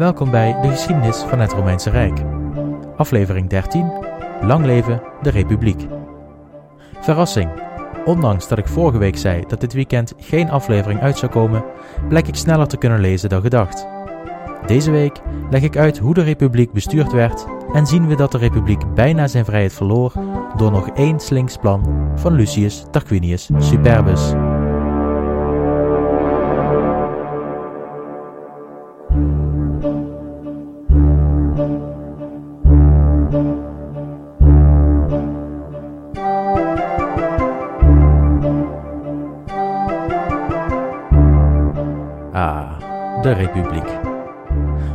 welkom bij de geschiedenis van het Romeinse Rijk. Aflevering 13: Lang leven de Republiek. Verrassing. Ondanks dat ik vorige week zei dat dit weekend geen aflevering uit zou komen, blijk ik sneller te kunnen lezen dan gedacht. Deze week leg ik uit hoe de Republiek bestuurd werd en zien we dat de Republiek bijna zijn vrijheid verloor door nog één slinks plan van Lucius Tarquinius Superbus.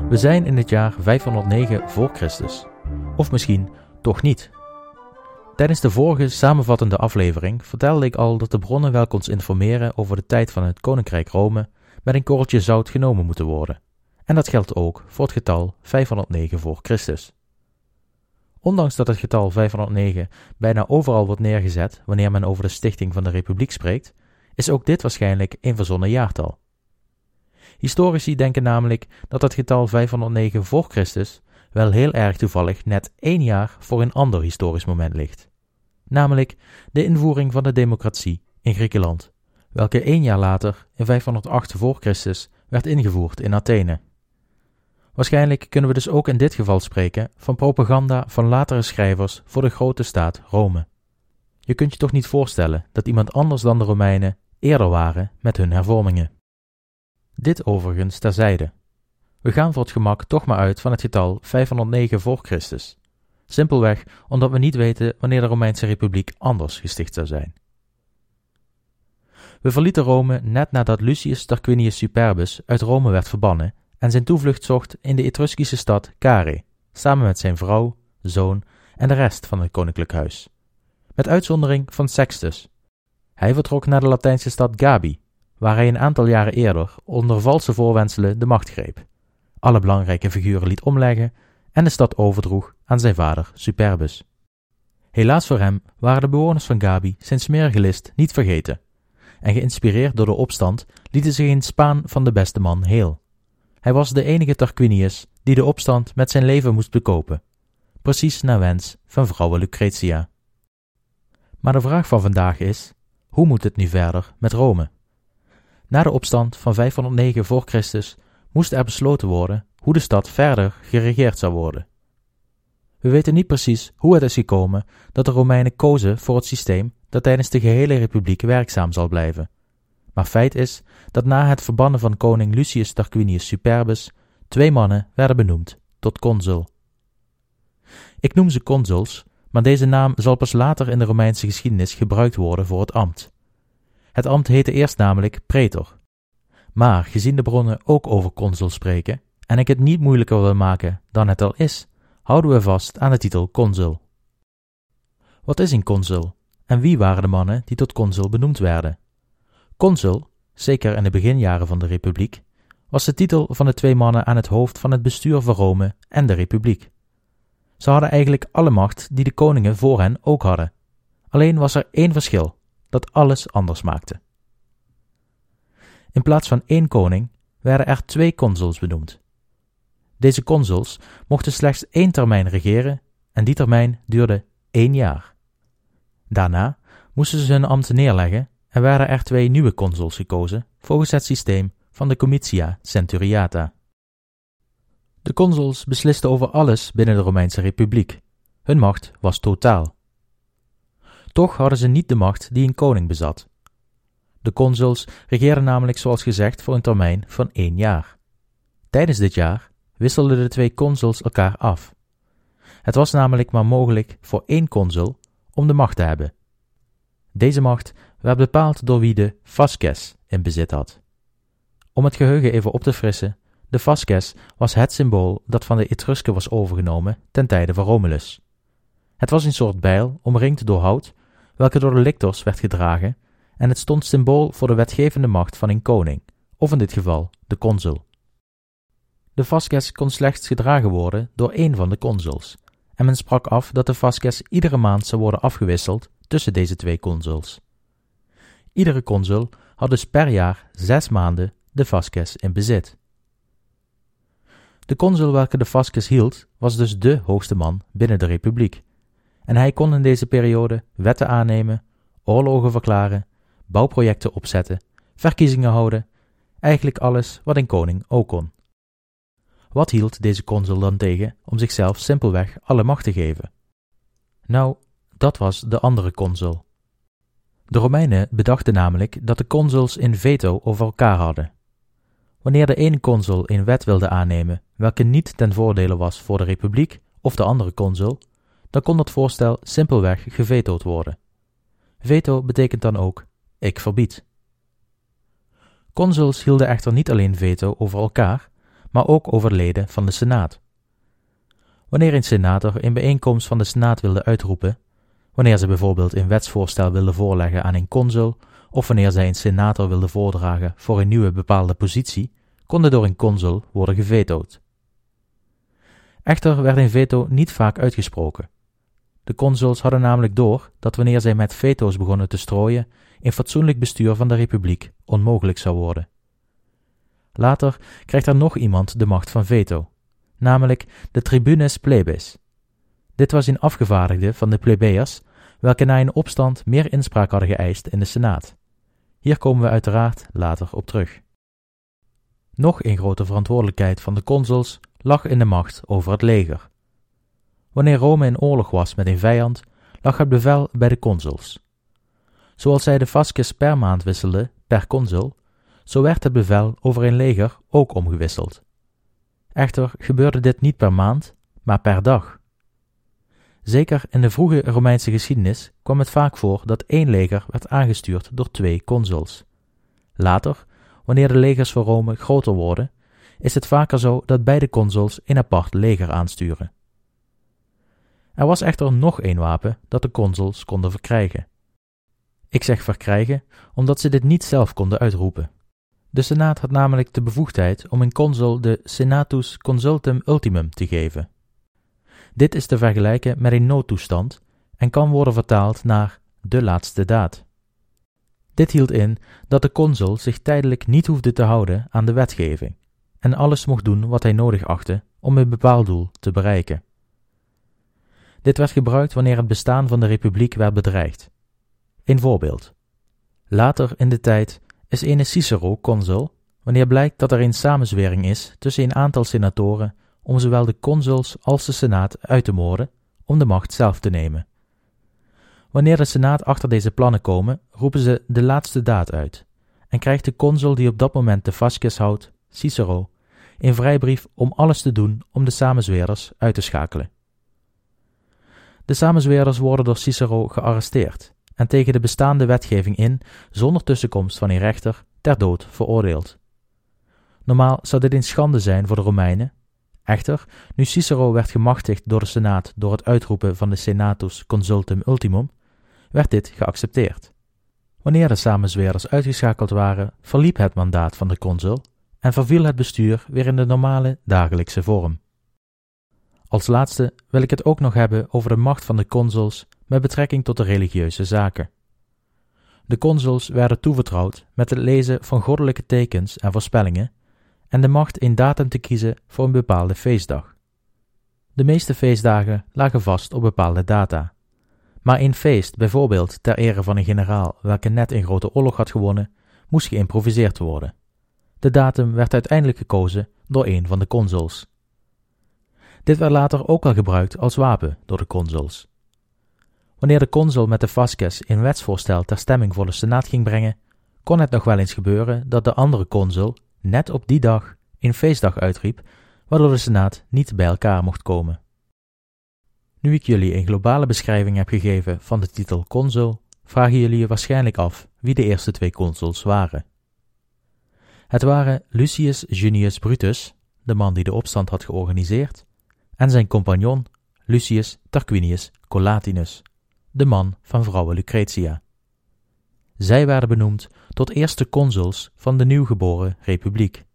We zijn in het jaar 509 voor Christus. Of misschien toch niet. Tijdens de vorige samenvattende aflevering vertelde ik al dat de bronnen welke ons informeren over de tijd van het Koninkrijk Rome met een korreltje zout genomen moeten worden. En dat geldt ook voor het getal 509 voor Christus. Ondanks dat het getal 509 bijna overal wordt neergezet wanneer men over de stichting van de Republiek spreekt, is ook dit waarschijnlijk een verzonnen jaartal. Historici denken namelijk dat het getal 509 voor Christus wel heel erg toevallig net één jaar voor een ander historisch moment ligt, namelijk de invoering van de democratie in Griekenland, welke één jaar later, in 508 voor Christus, werd ingevoerd in Athene. Waarschijnlijk kunnen we dus ook in dit geval spreken van propaganda van latere schrijvers voor de grote staat Rome. Je kunt je toch niet voorstellen dat iemand anders dan de Romeinen eerder waren met hun hervormingen. Dit overigens terzijde. We gaan voor het gemak toch maar uit van het getal 509 voor Christus. Simpelweg omdat we niet weten wanneer de Romeinse Republiek anders gesticht zou zijn. We verlieten Rome net nadat Lucius Tarquinius Superbus uit Rome werd verbannen en zijn toevlucht zocht in de Etruskische stad Care, samen met zijn vrouw, zoon en de rest van het koninklijk huis. Met uitzondering van Sextus. Hij vertrok naar de Latijnse stad Gabi, waar hij een aantal jaren eerder onder valse voorwendselen de macht greep, alle belangrijke figuren liet omleggen en de stad overdroeg aan zijn vader Superbus. Helaas voor hem waren de bewoners van Gabi zijn smerige list niet vergeten, en geïnspireerd door de opstand lieten ze geen spaan van de beste man heel. Hij was de enige Tarquinius die de opstand met zijn leven moest bekopen, precies naar wens van vrouwe Lucretia. Maar de vraag van vandaag is: hoe moet het nu verder met Rome? Na de opstand van 509 voor Christus moest er besloten worden hoe de stad verder geregeerd zou worden. We weten niet precies hoe het is gekomen dat de Romeinen kozen voor het systeem dat tijdens de gehele republiek werkzaam zal blijven. Maar feit is dat na het verbannen van koning Lucius Tarquinius Superbus twee mannen werden benoemd tot consul. Ik noem ze consuls, maar deze naam zal pas later in de Romeinse geschiedenis gebruikt worden voor het ambt. Het ambt heette eerst namelijk pretor. Maar gezien de bronnen ook over consul spreken, en ik het niet moeilijker wil maken dan het al is, houden we vast aan de titel consul. Wat is een consul en wie waren de mannen die tot consul benoemd werden? Consul, zeker in de beginjaren van de Republiek, was de titel van de twee mannen aan het hoofd van het bestuur van Rome en de Republiek. Ze hadden eigenlijk alle macht die de koningen voor hen ook hadden. Alleen was er één verschil: dat alles anders maakte. In plaats van één koning werden er twee consuls benoemd. Deze consuls mochten slechts één termijn regeren en die termijn duurde één jaar. Daarna moesten ze hun ambt neerleggen en werden er twee nieuwe consuls gekozen volgens het systeem van de Comitia Centuriata. De consuls beslisten over alles binnen de Romeinse Republiek. Hun macht was totaal. Toch hadden ze niet de macht die een koning bezat. De consuls regeerden namelijk zoals gezegd voor een termijn van één jaar. Tijdens dit jaar wisselden de twee consuls elkaar af. Het was namelijk maar mogelijk voor één consul om de macht te hebben. Deze macht werd bepaald door wie de fasces in bezit had. Om het geheugen even op te frissen, de fasces was het symbool dat van de Etrusken was overgenomen ten tijde van Romulus. Het was een soort bijl omringd door hout welke door de lictors werd gedragen, en het stond symbool voor de wetgevende macht van een koning, of in dit geval de consul. De fasces kon slechts gedragen worden door één van de consuls, en men sprak af dat de fasces iedere maand zou worden afgewisseld tussen deze twee consuls. Iedere consul had dus per jaar zes maanden de fasces in bezit. De consul welke de Vascus hield, was dus de hoogste man binnen de republiek. En hij kon in deze periode wetten aannemen, oorlogen verklaren, bouwprojecten opzetten, verkiezingen houden, eigenlijk alles wat een koning ook kon. Wat hield deze consul dan tegen om zichzelf simpelweg alle macht te geven? Nou, dat was de andere consul. De Romeinen bedachten namelijk dat de consuls een veto over elkaar hadden. Wanneer de ene consul een wet wilde aannemen welke niet ten voordele was voor de republiek of de andere consul, dan kon dat voorstel simpelweg gevetood worden. Veto betekent dan ook ik verbied. Consuls hielden echter niet alleen veto over elkaar, maar ook over leden van de Senaat. Wanneer een senator een bijeenkomst van de Senaat wilde uitroepen, wanneer ze bijvoorbeeld een wetsvoorstel wilden voorleggen aan een consul, of wanneer zij een senator wilden voordragen voor een nieuwe bepaalde positie, konden door een consul worden gevetood. Echter werd een veto niet vaak uitgesproken. De consuls hadden namelijk door dat wanneer zij met veto's begonnen te strooien, een fatsoenlijk bestuur van de republiek onmogelijk zou worden. Later krijgt er nog iemand de macht van veto, namelijk de tribunes plebes. Dit was een afgevaardigde van de plebeiers, welke na een opstand meer inspraak hadden geëist in de Senaat. Hier komen we uiteraard later op terug. Nog een grote verantwoordelijkheid van de consuls lag in de macht over het leger. Wanneer Rome in oorlog was met een vijand, lag het bevel bij de consuls. Zoals zij de fasces per maand wisselden per consul, zo werd het bevel over een leger ook omgewisseld. Echter gebeurde dit niet per maand, maar per dag. Zeker in de vroege Romeinse geschiedenis kwam het vaak voor dat één leger werd aangestuurd door twee consuls. Later, wanneer de legers van Rome groter worden, is het vaker zo dat beide consuls een apart leger aansturen. Er was echter nog één wapen dat de consuls konden verkrijgen. Ik zeg verkrijgen omdat ze dit niet zelf konden uitroepen. De Senaat had namelijk de bevoegdheid om een consul de Senatus Consultum Ultimum te geven. Dit is te vergelijken met een noodtoestand en kan worden vertaald naar de laatste daad. Dit hield in dat de consul zich tijdelijk niet hoefde te houden aan de wetgeving en alles mocht doen wat hij nodig achtte om een bepaald doel te bereiken. Dit werd gebruikt wanneer het bestaan van de republiek werd bedreigd. Een voorbeeld. Later in de tijd is ene Cicero consul wanneer blijkt dat er een samenzwering is tussen een aantal senatoren om zowel de consuls als de senaat uit te moorden om de macht zelf te nemen. Wanneer de senaat achter deze plannen komen, roepen ze de laatste daad uit en krijgt de consul die op dat moment de fasces houdt, Cicero, een vrijbrief om alles te doen om de samenzweerders uit te schakelen. De samenzweerders worden door Cicero gearresteerd en tegen de bestaande wetgeving in, zonder tussenkomst van een rechter, ter dood veroordeeld. Normaal zou dit een schande zijn voor de Romeinen. Echter, nu Cicero werd gemachtigd door de Senaat door het uitroepen van de Senatus Consultum Ultimum, werd dit geaccepteerd. Wanneer de samenzweerders uitgeschakeld waren, verliep het mandaat van de consul en verviel het bestuur weer in de normale dagelijkse vorm. Als laatste wil ik het ook nog hebben over de macht van de consuls met betrekking tot de religieuze zaken. De consuls werden toevertrouwd met het lezen van goddelijke tekens en voorspellingen en de macht een datum te kiezen voor een bepaalde feestdag. De meeste feestdagen lagen vast op bepaalde data. Maar een feest, bijvoorbeeld ter ere van een generaal welke net een grote oorlog had gewonnen, moest geïmproviseerd worden. De datum werd uiteindelijk gekozen door een van de consuls. Dit werd later ook al gebruikt als wapen door de consuls. Wanneer de consul met de fasces een wetsvoorstel ter stemming voor de senaat ging brengen, kon het nog wel eens gebeuren dat de andere consul net op die dag een feestdag uitriep, waardoor de senaat niet bij elkaar mocht komen. Nu ik jullie een globale beschrijving heb gegeven van de titel consul, vragen jullie je waarschijnlijk af wie de eerste twee consuls waren. Het waren Lucius Junius Brutus, de man die de opstand had georganiseerd, en zijn compagnon Lucius Tarquinius Collatinus, de man van vrouwe Lucretia. Zij werden benoemd tot eerste consuls van de nieuwgeboren republiek.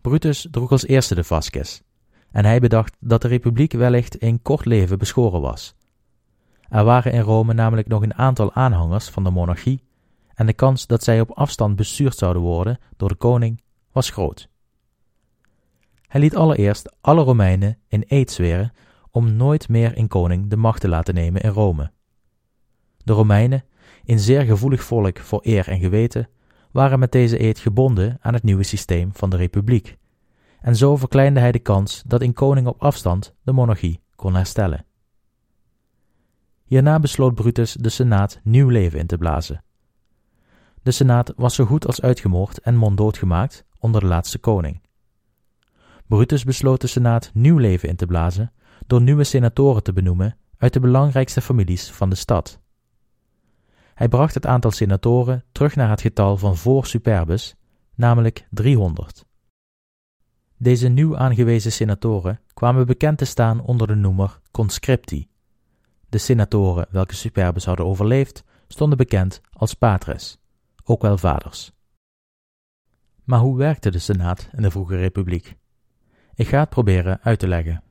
Brutus droeg als eerste de vasques, en hij bedacht dat de republiek wellicht een kort leven beschoren was. Er waren in Rome namelijk nog een aantal aanhangers van de monarchie, en de kans dat zij op afstand bestuurd zouden worden door de koning was groot. Hij liet allereerst alle Romeinen in eed zweren om nooit meer een koning de macht te laten nemen in Rome. De Romeinen, een zeer gevoelig volk voor eer en geweten, waren met deze eed gebonden aan het nieuwe systeem van de republiek, en zo verkleinde hij de kans dat een koning op afstand de monarchie kon herstellen. Hierna besloot Brutus de Senaat nieuw leven in te blazen. De Senaat was zo goed als uitgemoord en monddood gemaakt onder de laatste koning. Brutus besloot de Senaat nieuw leven in te blazen door nieuwe senatoren te benoemen uit de belangrijkste families van de stad. Hij bracht het aantal senatoren terug naar het getal van voor Superbus, namelijk 300. Deze nieuw aangewezen senatoren kwamen bekend te staan onder de noemer conscripti. De senatoren welke Superbus hadden overleefd, stonden bekend als patres, ook wel vaders. Maar hoe werkte de Senaat in de vroege republiek? Ik ga het proberen uit te leggen.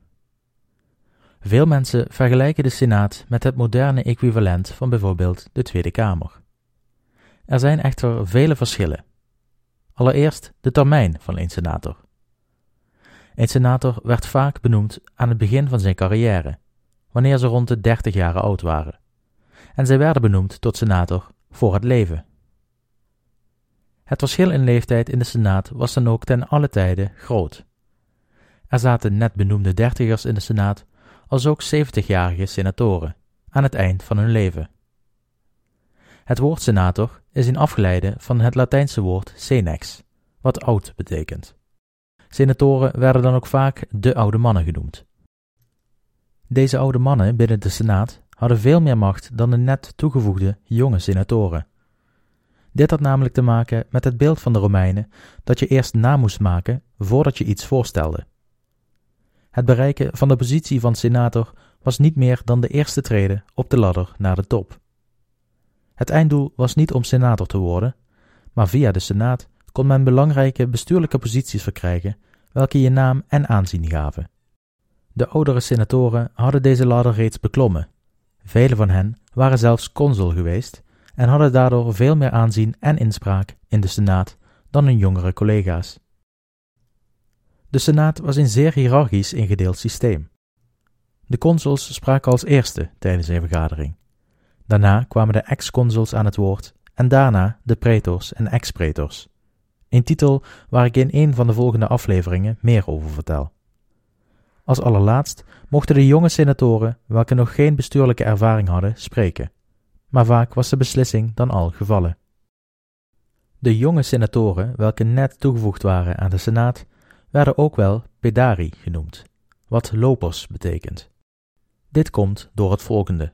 Veel mensen vergelijken de Senaat met het moderne equivalent van bijvoorbeeld de Tweede Kamer. Er zijn echter vele verschillen. Allereerst de termijn van een senator. Een senator werd vaak benoemd aan het begin van zijn carrière, wanneer ze rond de 30 jaar oud waren, en zij werden benoemd tot senator voor het leven. Het verschil in leeftijd in de Senaat was dan ook ten alle tijde groot. Er zaten net benoemde dertigers in de Senaat, als ook 70-jarige senatoren, aan het eind van hun leven. Het woord senator is een afgeleide van het Latijnse woord senex, wat oud betekent. Senatoren werden dan ook vaak de oude mannen genoemd. Deze oude mannen binnen de Senaat hadden veel meer macht dan de net toegevoegde jonge senatoren. Dit had namelijk te maken met het beeld van de Romeinen dat je eerst na moest maken voordat je iets voorstelde. Het bereiken van de positie van senator was niet meer dan de eerste trede op de ladder naar de top. Het einddoel was niet om senator te worden, maar via de senaat kon men belangrijke bestuurlijke posities verkrijgen, welke je naam en aanzien gaven. De oudere senatoren hadden deze ladder reeds beklommen. Vele van hen waren zelfs consul geweest en hadden daardoor veel meer aanzien en inspraak in de senaat dan hun jongere collega's. De Senaat was een zeer hiërarchisch ingedeeld systeem. De consuls spraken als eerste tijdens een vergadering. Daarna kwamen de ex-consuls aan het woord en daarna de pretors en ex-pretors. Een titel waar ik in een van de volgende afleveringen meer over vertel. Als allerlaatst mochten de jonge senatoren, welke nog geen bestuurlijke ervaring hadden, spreken, maar vaak was de beslissing dan al gevallen. De jonge senatoren, welke net toegevoegd waren aan de Senaat, werden ook wel pedari genoemd, wat lopers betekent. Dit komt door het volgende.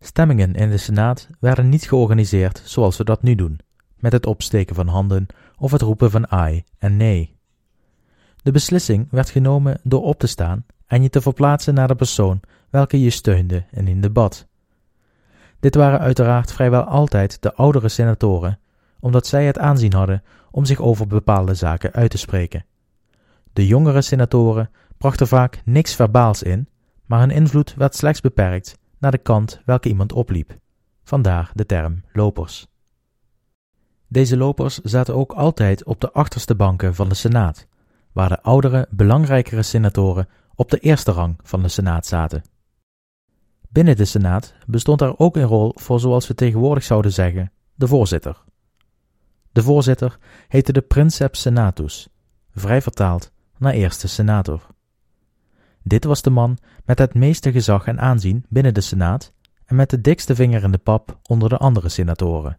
Stemmingen in de Senaat werden niet georganiseerd zoals we dat nu doen, met het opsteken van handen of het roepen van ai en nee. De beslissing werd genomen door op te staan en je te verplaatsen naar de persoon welke je steunde in debat. Dit waren uiteraard vrijwel altijd de oudere senatoren, omdat zij het aanzien hadden om zich over bepaalde zaken uit te spreken. De jongere senatoren brachten vaak niks verbaals in, maar hun invloed werd slechts beperkt naar de kant welke iemand opliep. Vandaar de term lopers. Deze lopers zaten ook altijd op de achterste banken van de Senaat, waar de oudere, belangrijkere senatoren op de eerste rang van de Senaat zaten. Binnen de Senaat bestond er ook een rol voor, zoals we tegenwoordig zouden zeggen, de voorzitter. De voorzitter heette de Princeps Senatus, vrij vertaald naar eerste senator. Dit was de man met het meeste gezag en aanzien binnen de Senaat en met de dikste vinger in de pap onder de andere senatoren.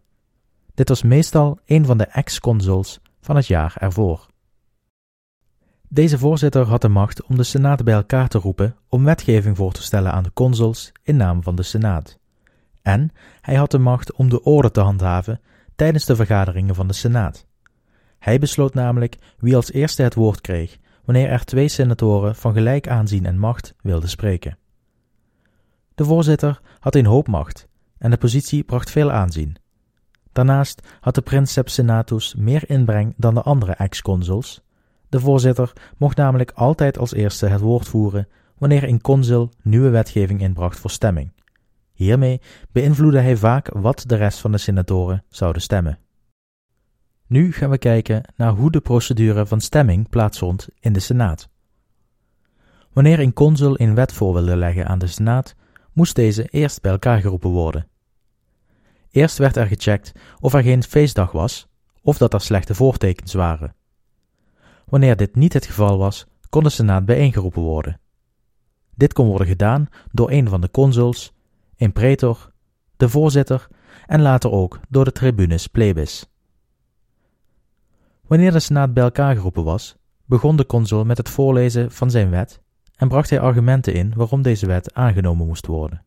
Dit was meestal een van de ex-consuls van het jaar ervoor. Deze voorzitter had de macht om de Senaat bij elkaar te roepen om wetgeving voor te stellen aan de consuls in naam van de Senaat. En hij had de macht om de orde te handhaven tijdens de vergaderingen van de Senaat. Hij besloot namelijk wie als eerste het woord kreeg wanneer er twee senatoren van gelijk aanzien en macht wilden spreken. De voorzitter had een hoop macht en de positie bracht veel aanzien. Daarnaast had de princeps senatus meer inbreng dan de andere ex-consuls. De voorzitter mocht namelijk altijd als eerste het woord voeren wanneer een consul nieuwe wetgeving inbracht voor stemming. Hiermee beïnvloedde hij vaak wat de rest van de senatoren zouden stemmen. Nu gaan we kijken naar hoe de procedure van stemming plaatsvond in de Senaat. Wanneer een consul een wet voor wilde leggen aan de Senaat, moest deze eerst bij elkaar geroepen worden. Eerst werd er gecheckt of er geen feestdag was of dat er slechte voortekens waren. Wanneer dit niet het geval was, kon de Senaat bijeengeroepen worden. Dit kon worden gedaan door een van de consuls, een pretor, de voorzitter en later ook door de tribunes plebis. Wanneer de Senaat bij elkaar geroepen was, begon de consul met het voorlezen van zijn wet en bracht hij argumenten in waarom deze wet aangenomen moest worden.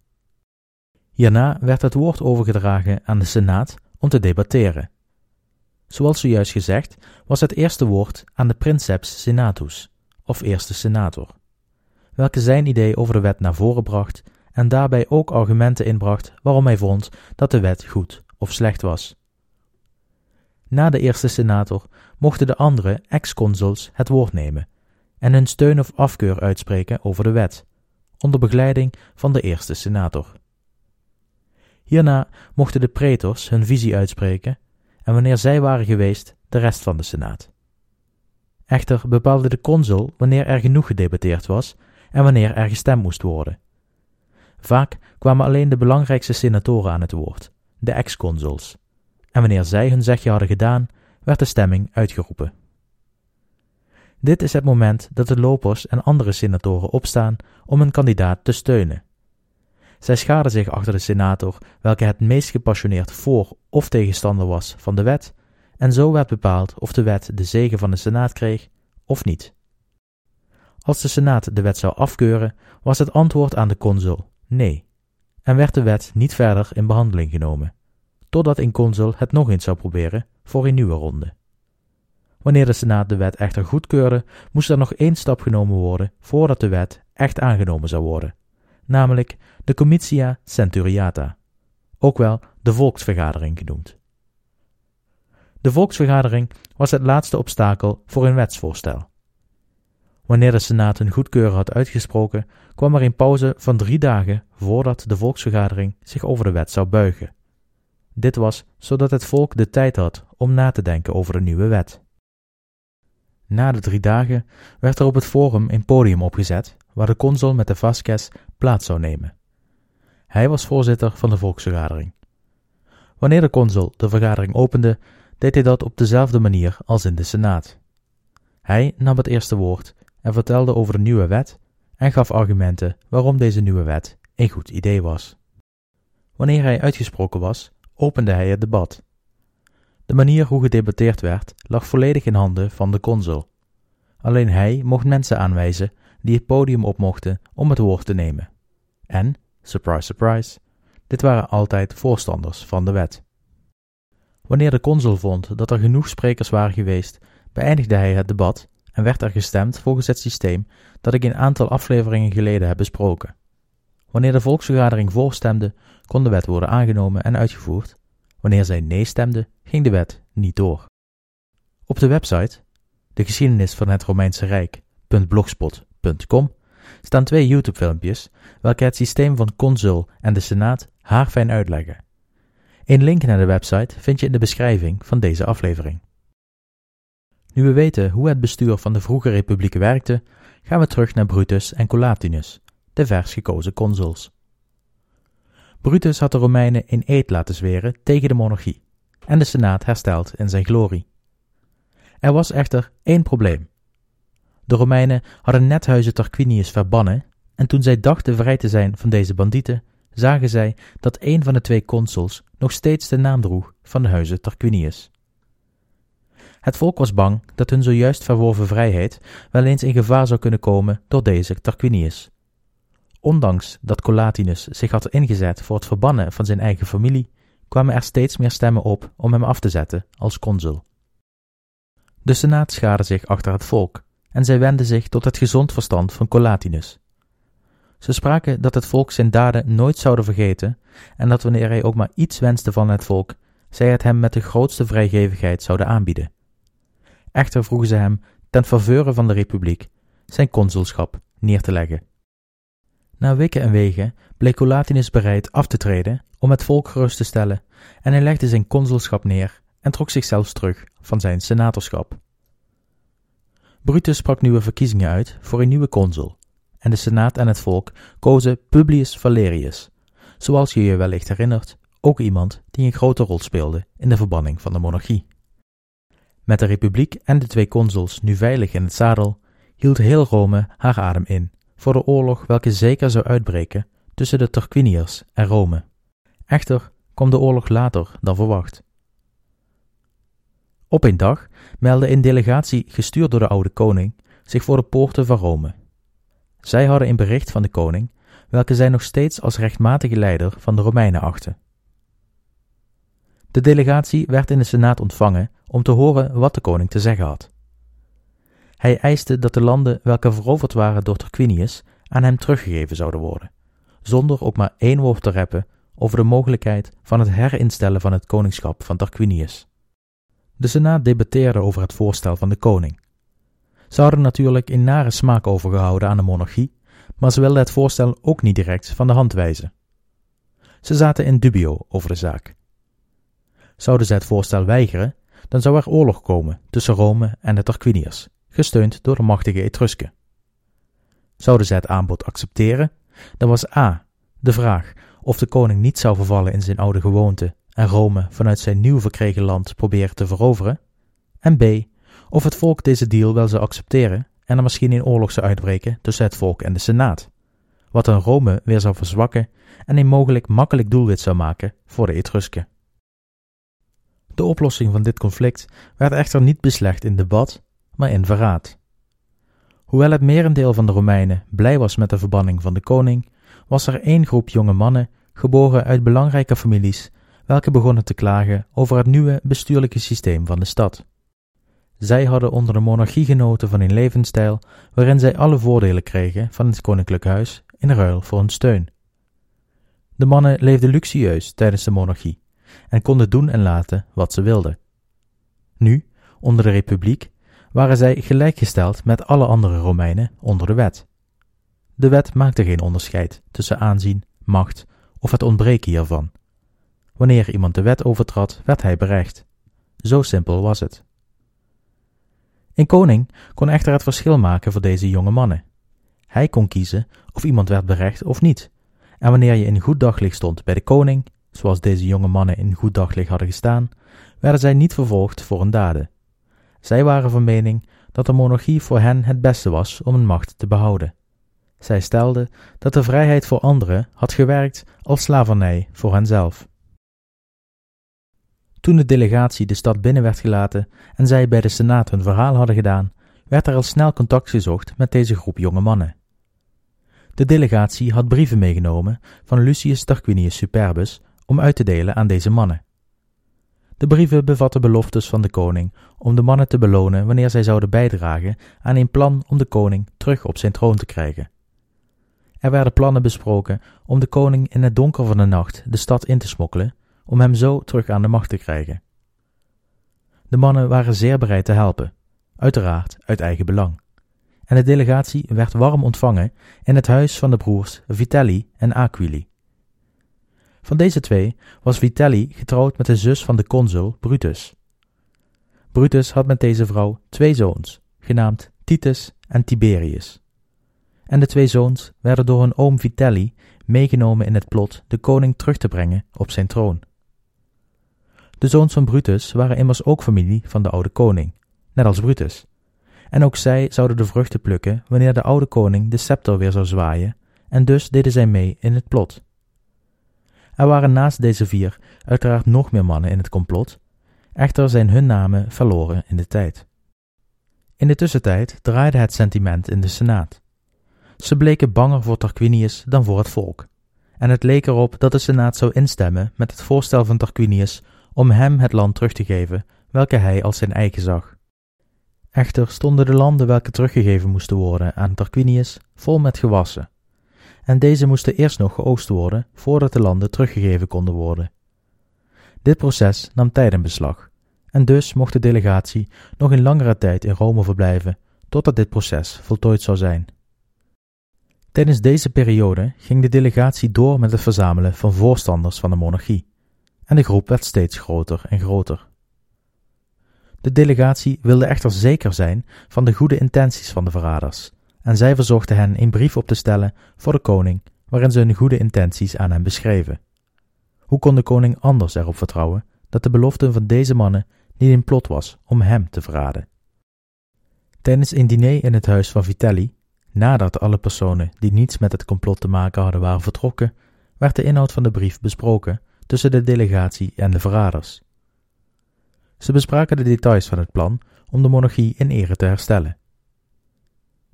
Hierna werd het woord overgedragen aan de Senaat om te debatteren. Zoals zojuist gezegd, was het eerste woord aan de princeps senatus, of eerste senator, welke zijn idee over de wet naar voren bracht en daarbij ook argumenten inbracht waarom hij vond dat de wet goed of slecht was. Na de eerste senator mochten de andere ex-consuls het woord nemen en hun steun of afkeur uitspreken over de wet, onder begeleiding van de eerste senator. Hierna mochten de pretors hun visie uitspreken en wanneer zij waren geweest, de rest van de senaat. Echter bepaalde de consul wanneer er genoeg gedebatteerd was en wanneer er gestemd moest worden. Vaak kwamen alleen de belangrijkste senatoren aan het woord, de ex-consuls, en wanneer zij hun zegje hadden gedaan, werd de stemming uitgeroepen. Dit is het moment dat de lopers en andere senatoren opstaan om een kandidaat te steunen. Zij schaarden zich achter de senator, welke het meest gepassioneerd voor of tegenstander was van de wet, en zo werd bepaald of de wet de zegen van de senaat kreeg of niet. Als de senaat de wet zou afkeuren, was het antwoord aan de consul nee, en werd de wet niet verder in behandeling genomen, totdat een consul het nog eens zou proberen voor een nieuwe ronde. Wanneer de Senaat de wet echter goedkeurde, moest er nog één stap genomen worden voordat de wet echt aangenomen zou worden, namelijk de Comitia Centuriata, ook wel de volksvergadering genoemd. De volksvergadering was het laatste obstakel voor een wetsvoorstel. Wanneer de Senaat een goedkeuren had uitgesproken, kwam er een pauze van drie dagen voordat de volksvergadering zich over de wet zou buigen. Dit was zodat het volk de tijd had om na te denken over de nieuwe wet. Na de drie dagen werd er op het forum een podium opgezet waar de consul met de Vasquez plaats zou nemen. Hij was voorzitter van de volksvergadering. Wanneer de consul de vergadering opende, deed hij dat op dezelfde manier als in de Senaat. Hij nam het eerste woord en vertelde over de nieuwe wet en gaf argumenten waarom deze nieuwe wet een goed idee was. Wanneer hij uitgesproken was, opende hij het debat. De manier hoe gedebatteerd werd lag volledig in handen van de consul. Alleen hij mocht mensen aanwijzen die het podium op mochten om het woord te nemen. En, surprise surprise, dit waren altijd voorstanders van de wet. Wanneer de consul vond dat er genoeg sprekers waren geweest, beëindigde hij het debat en werd er gestemd volgens het systeem dat ik een aantal afleveringen geleden heb besproken. Wanneer de volksvergadering voorstemde, kon de wet worden aangenomen en uitgevoerd. Wanneer zij nee stemde, ging de wet niet door. Op de website, de geschiedenis van het Romeinse Rijk.blogspot.com, staan twee YouTube-filmpjes welke het systeem van consul en de senaat haarfijn uitleggen. Een link naar de website vind je in de beschrijving van deze aflevering. Nu we weten hoe het bestuur van de vroege republieken werkte, gaan we terug naar Brutus en Collatinus, de vers gekozen consuls. Brutus had de Romeinen in eed laten zweren tegen de monarchie en de Senaat hersteld in zijn glorie. Er was echter één probleem. De Romeinen hadden net huizen Tarquinius verbannen en toen zij dachten vrij te zijn van deze bandieten, zagen zij dat een van de twee consuls nog steeds de naam droeg van de huizen Tarquinius. Het volk was bang dat hun zojuist verworven vrijheid wel eens in gevaar zou kunnen komen door deze Tarquinius. Ondanks dat Collatinus zich had ingezet voor het verbannen van zijn eigen familie, kwamen er steeds meer stemmen op om hem af te zetten als consul. De senaat schaarde zich achter het volk en zij wendden zich tot het gezond verstand van Collatinus. Ze spraken dat het volk zijn daden nooit zouden vergeten en dat wanneer hij ook maar iets wenste van het volk, zij het hem met de grootste vrijgevigheid zouden aanbieden. Echter vroegen ze hem, ten faveur van de republiek, zijn consulschap neer te leggen. Na weken en wegen bleek Collatinus bereid af te treden om het volk gerust te stellen en hij legde zijn consulschap neer en trok zichzelf terug van zijn senatorschap. Brutus sprak nieuwe verkiezingen uit voor een nieuwe consul, en de senaat en het volk kozen Publius Valerius, zoals je je wellicht herinnert, ook iemand die een grote rol speelde in de verbanning van de monarchie. Met de republiek en de twee consuls nu veilig in het zadel, hield heel Rome haar adem in voor de oorlog welke zeker zou uitbreken tussen de Tarquiniërs en Rome. Echter kwam de oorlog later dan verwacht. Op een dag meldde een delegatie gestuurd door de oude koning zich voor de poorten van Rome. Zij hadden een bericht van de koning, welke zij nog steeds als rechtmatige leider van de Romeinen achten. De delegatie werd in de Senaat ontvangen om te horen wat de koning te zeggen had. Hij eiste dat de landen welke veroverd waren door Tarquinius aan hem teruggegeven zouden worden, zonder ook maar één woord te reppen over de mogelijkheid van het herinstellen van het koningschap van Tarquinius. De Senaat debatteerde over het voorstel van de koning. Ze hadden natuurlijk in nare smaak overgehouden aan de monarchie, maar ze wilden het voorstel ook niet direct van de hand wijzen. Ze zaten in dubio over de zaak. Zouden zij het voorstel weigeren, dan zou er oorlog komen tussen Rome en de Tarquiniërs, gesteund door de machtige Etrusken. Zouden zij het aanbod accepteren, dan was A. de vraag of de koning niet zou vervallen in zijn oude gewoonte en Rome vanuit zijn nieuw verkregen land proberen te veroveren, en B. of het volk deze deal wel zou accepteren en er misschien een oorlog zou uitbreken tussen het volk en de Senaat, wat een Rome weer zou verzwakken en een mogelijk makkelijk doelwit zou maken voor de Etrusken. De oplossing van dit conflict werd echter niet beslecht in debat, maar in verraad. Hoewel het merendeel van de Romeinen blij was met de verbanning van de koning, was er één groep jonge mannen, geboren uit belangrijke families, welke begonnen te klagen over het nieuwe bestuurlijke systeem van de stad. Zij hadden onder de monarchie genoten van een levensstijl waarin zij alle voordelen kregen van het koninklijk huis in ruil voor hun steun. De mannen leefden luxueus tijdens de monarchie en konden doen en laten wat ze wilden. Nu, onder de republiek, waren zij gelijkgesteld met alle andere Romeinen onder de wet. De wet maakte geen onderscheid tussen aanzien, macht of het ontbreken hiervan. Wanneer iemand de wet overtrad, werd hij berecht. Zo simpel was het. Een koning kon echter het verschil maken voor deze jonge mannen. Hij kon kiezen of iemand werd berecht of niet. En wanneer je in goed daglicht stond bij de koning, zoals deze jonge mannen in goed daglicht hadden gestaan, werden zij niet vervolgd voor hun daden. Zij waren van mening dat de monarchie voor hen het beste was om hun macht te behouden. Zij stelden dat de vrijheid voor anderen had gewerkt als slavernij voor henzelf. Toen de delegatie de stad binnen werd gelaten en zij bij de Senaat hun verhaal hadden gedaan, werd er al snel contact gezocht met deze groep jonge mannen. De delegatie had brieven meegenomen van Lucius Tarquinius Superbus om uit te delen aan deze mannen. De brieven bevatten beloftes van de koning om de mannen te belonen wanneer zij zouden bijdragen aan een plan om de koning terug op zijn troon te krijgen. Er werden plannen besproken om de koning in het donker van de nacht de stad in te smokkelen, om hem zo terug aan de macht te krijgen. De mannen waren zeer bereid te helpen, uiteraard uit eigen belang. En de delegatie werd warm ontvangen in het huis van de broers Vitelli en Aquili. Van deze twee was Vitelli getrouwd met de zus van de consul Brutus. Brutus had met deze vrouw twee zoons, genaamd Titus en Tiberius. En de twee zoons werden door hun oom Vitelli meegenomen in het plot de koning terug te brengen op zijn troon. De zoons van Brutus waren immers ook familie van de oude koning, net als Brutus. En ook zij zouden de vruchten plukken wanneer de oude koning de scepter weer zou zwaaien, en dus deden zij mee in het plot. Er waren naast deze vier uiteraard nog meer mannen in het complot, echter zijn hun namen verloren in de tijd. In de tussentijd draaide het sentiment in de Senaat. Ze bleken banger voor Tarquinius dan voor het volk, en het leek erop dat de Senaat zou instemmen met het voorstel van Tarquinius om hem het land terug te geven, welke hij als zijn eigen zag. Echter stonden de landen welke teruggegeven moesten worden aan Tarquinius vol met gewassen, en deze moesten eerst nog geoogst worden voordat de landen teruggegeven konden worden. Dit proces nam tijd in beslag, en dus mocht de delegatie nog een langere tijd in Rome verblijven totdat dit proces voltooid zou zijn. Tijdens deze periode ging de delegatie door met het verzamelen van voorstanders van de monarchie, en de groep werd steeds groter en groter. De delegatie wilde echter zeker zijn van de goede intenties van de verraders, en zij verzochten hen een brief op te stellen voor de koning, waarin ze hun goede intenties aan hem beschreven. Hoe kon de koning anders erop vertrouwen dat de belofte van deze mannen niet een plot was om hem te verraden? Tijdens een diner in het huis van Vitelli, nadat alle personen die niets met het complot te maken hadden waren vertrokken, werd de inhoud van de brief besproken tussen de delegatie en de verraders. Ze bespraken de details van het plan om de monarchie in ere te herstellen.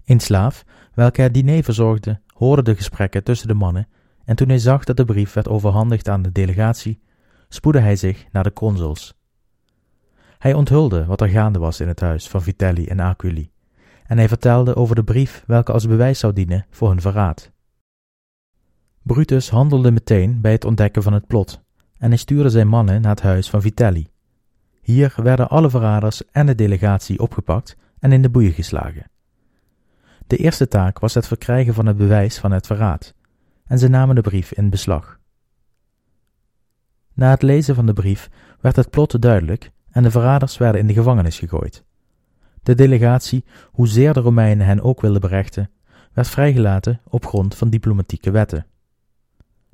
Een slaaf, welke het diner verzorgde, hoorde de gesprekken tussen de mannen en toen hij zag dat de brief werd overhandigd aan de delegatie, spoedde hij zich naar de consuls. Hij onthulde wat er gaande was in het huis van Vitelli en Aquili, en hij vertelde over de brief welke als bewijs zou dienen voor hun verraad. Brutus handelde meteen bij het ontdekken van het plot, en hij stuurde zijn mannen naar het huis van Vitelli. Hier werden alle verraders en de delegatie opgepakt en in de boeien geslagen. De eerste taak was het verkrijgen van het bewijs van het verraad, en ze namen de brief in beslag. Na het lezen van de brief werd het plot duidelijk en de verraders werden in de gevangenis gegooid. De delegatie, hoezeer de Romeinen hen ook wilden berechten, werd vrijgelaten op grond van diplomatieke wetten.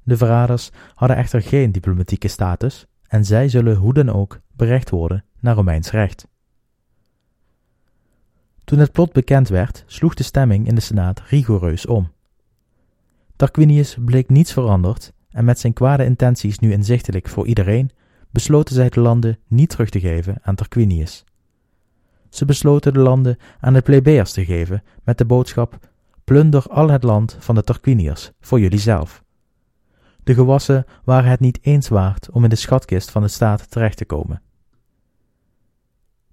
De verraders hadden echter geen diplomatieke status en zij zullen hoe dan ook berecht worden naar Romeins recht. Toen het plot bekend werd, sloeg de stemming in de Senaat rigoureus om. Tarquinius bleek niets veranderd en met zijn kwade intenties nu inzichtelijk voor iedereen, besloten zij de landen niet terug te geven aan Tarquinius. Ze besloten de landen aan de plebeiers te geven met de boodschap: plunder al het land van de Tarquiniërs voor jullie zelf. De gewassen waren het niet eens waard om in de schatkist van de staat terecht te komen.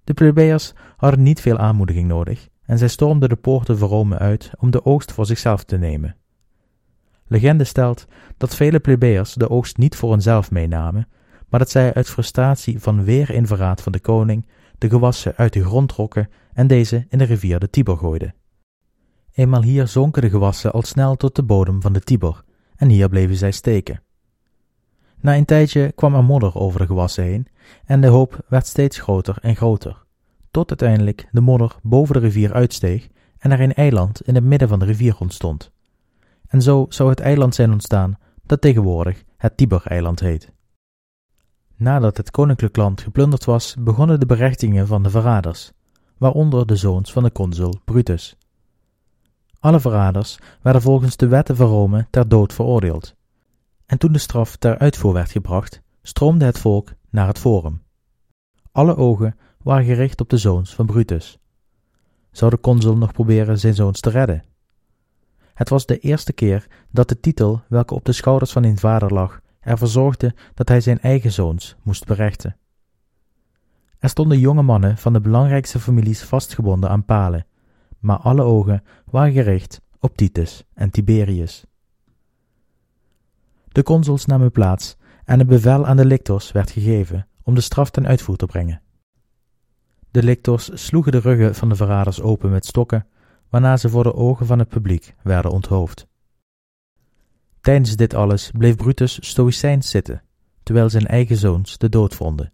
De plebeiers hadden niet veel aanmoediging nodig en zij stormden de poorten van Rome uit om de oogst voor zichzelf te nemen. Legende stelt dat vele plebeiers de oogst niet voor hunzelf meenamen, maar dat zij uit frustratie van weer in verraad van de koning de gewassen uit de grond trokken en deze in de rivier de Tiber gooiden. Eenmaal hier zonken de gewassen al snel tot de bodem van de Tiber, en hier bleven zij steken. Na een tijdje kwam er modder over de gewassen heen, en de hoop werd steeds groter en groter, tot uiteindelijk de modder boven de rivier uitsteeg en er een eiland in het midden van de rivier ontstond. En zo zou het eiland zijn ontstaan dat tegenwoordig het Tiber-eiland heet. Nadat het koninklijk land geplunderd was, begonnen de berechtingen van de verraders, waaronder de zoons van de consul Brutus. Alle verraders werden volgens de wetten van Rome ter dood veroordeeld. En toen de straf ter uitvoer werd gebracht, stroomde het volk naar het forum. Alle ogen waren gericht op de zoons van Brutus. Zou de consul nog proberen zijn zoons te redden? Het was de eerste keer dat de titel, welke op de schouders van een vader lag, ervoor zorgde dat hij zijn eigen zoons moest berechten. Er stonden jonge mannen van de belangrijkste families vastgebonden aan palen, maar alle ogen waren gericht op Titus en Tiberius. De consuls namen plaats en een bevel aan de lictors werd gegeven om de straf ten uitvoer te brengen. De lictors sloegen de ruggen van de verraders open met stokken, waarna ze voor de ogen van het publiek werden onthoofd. Tijdens dit alles bleef Brutus stoïcijns zitten, terwijl zijn eigen zoons de dood vonden.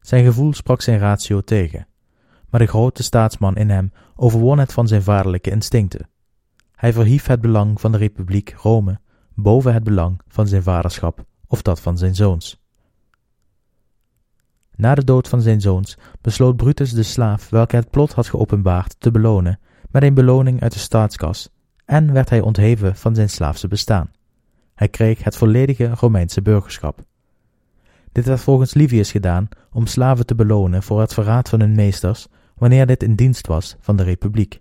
Zijn gevoel sprak zijn ratio tegen, maar de grote staatsman in hem overwon het van zijn vaderlijke instincten. Hij verhief het belang van de Republiek Rome boven het belang van zijn vaderschap of dat van zijn zoons. Na de dood van zijn zoons besloot Brutus de slaaf welke het plot had geopenbaard te belonen met een beloning uit de staatskas en werd hij ontheven van zijn slaafse bestaan. Hij kreeg het volledige Romeinse burgerschap. Dit werd volgens Livius gedaan om slaven te belonen voor het verraad van hun meesters wanneer dit in dienst was van de republiek.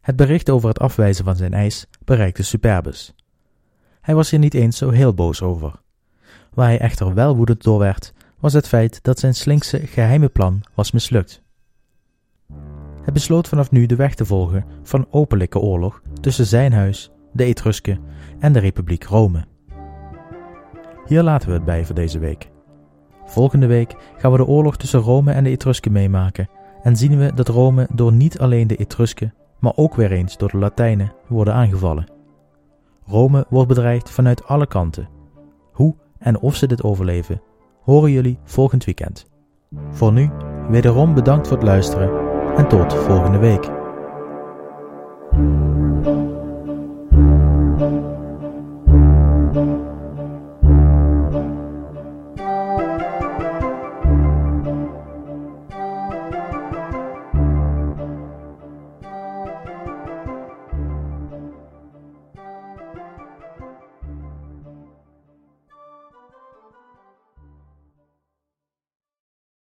Het bericht over het afwijzen van zijn eis bereikte Superbus. Hij was hier niet eens zo heel boos over. Waar hij echter wel woedend door werd, was het feit dat zijn slinkse geheime plan was mislukt. Hij besloot vanaf nu de weg te volgen van openlijke oorlog tussen zijn huis, de Etrusken en de Republiek Rome. Hier laten we het bij voor deze week. Volgende week gaan we de oorlog tussen Rome en de Etrusken meemaken en zien we dat Rome door niet alleen de Etrusken, maar ook weer eens door de Latijnen worden aangevallen. Rome wordt bedreigd vanuit alle kanten. Hoe en of ze dit overleven, horen jullie volgend weekend. Voor nu, wederom bedankt voor het luisteren en tot volgende week.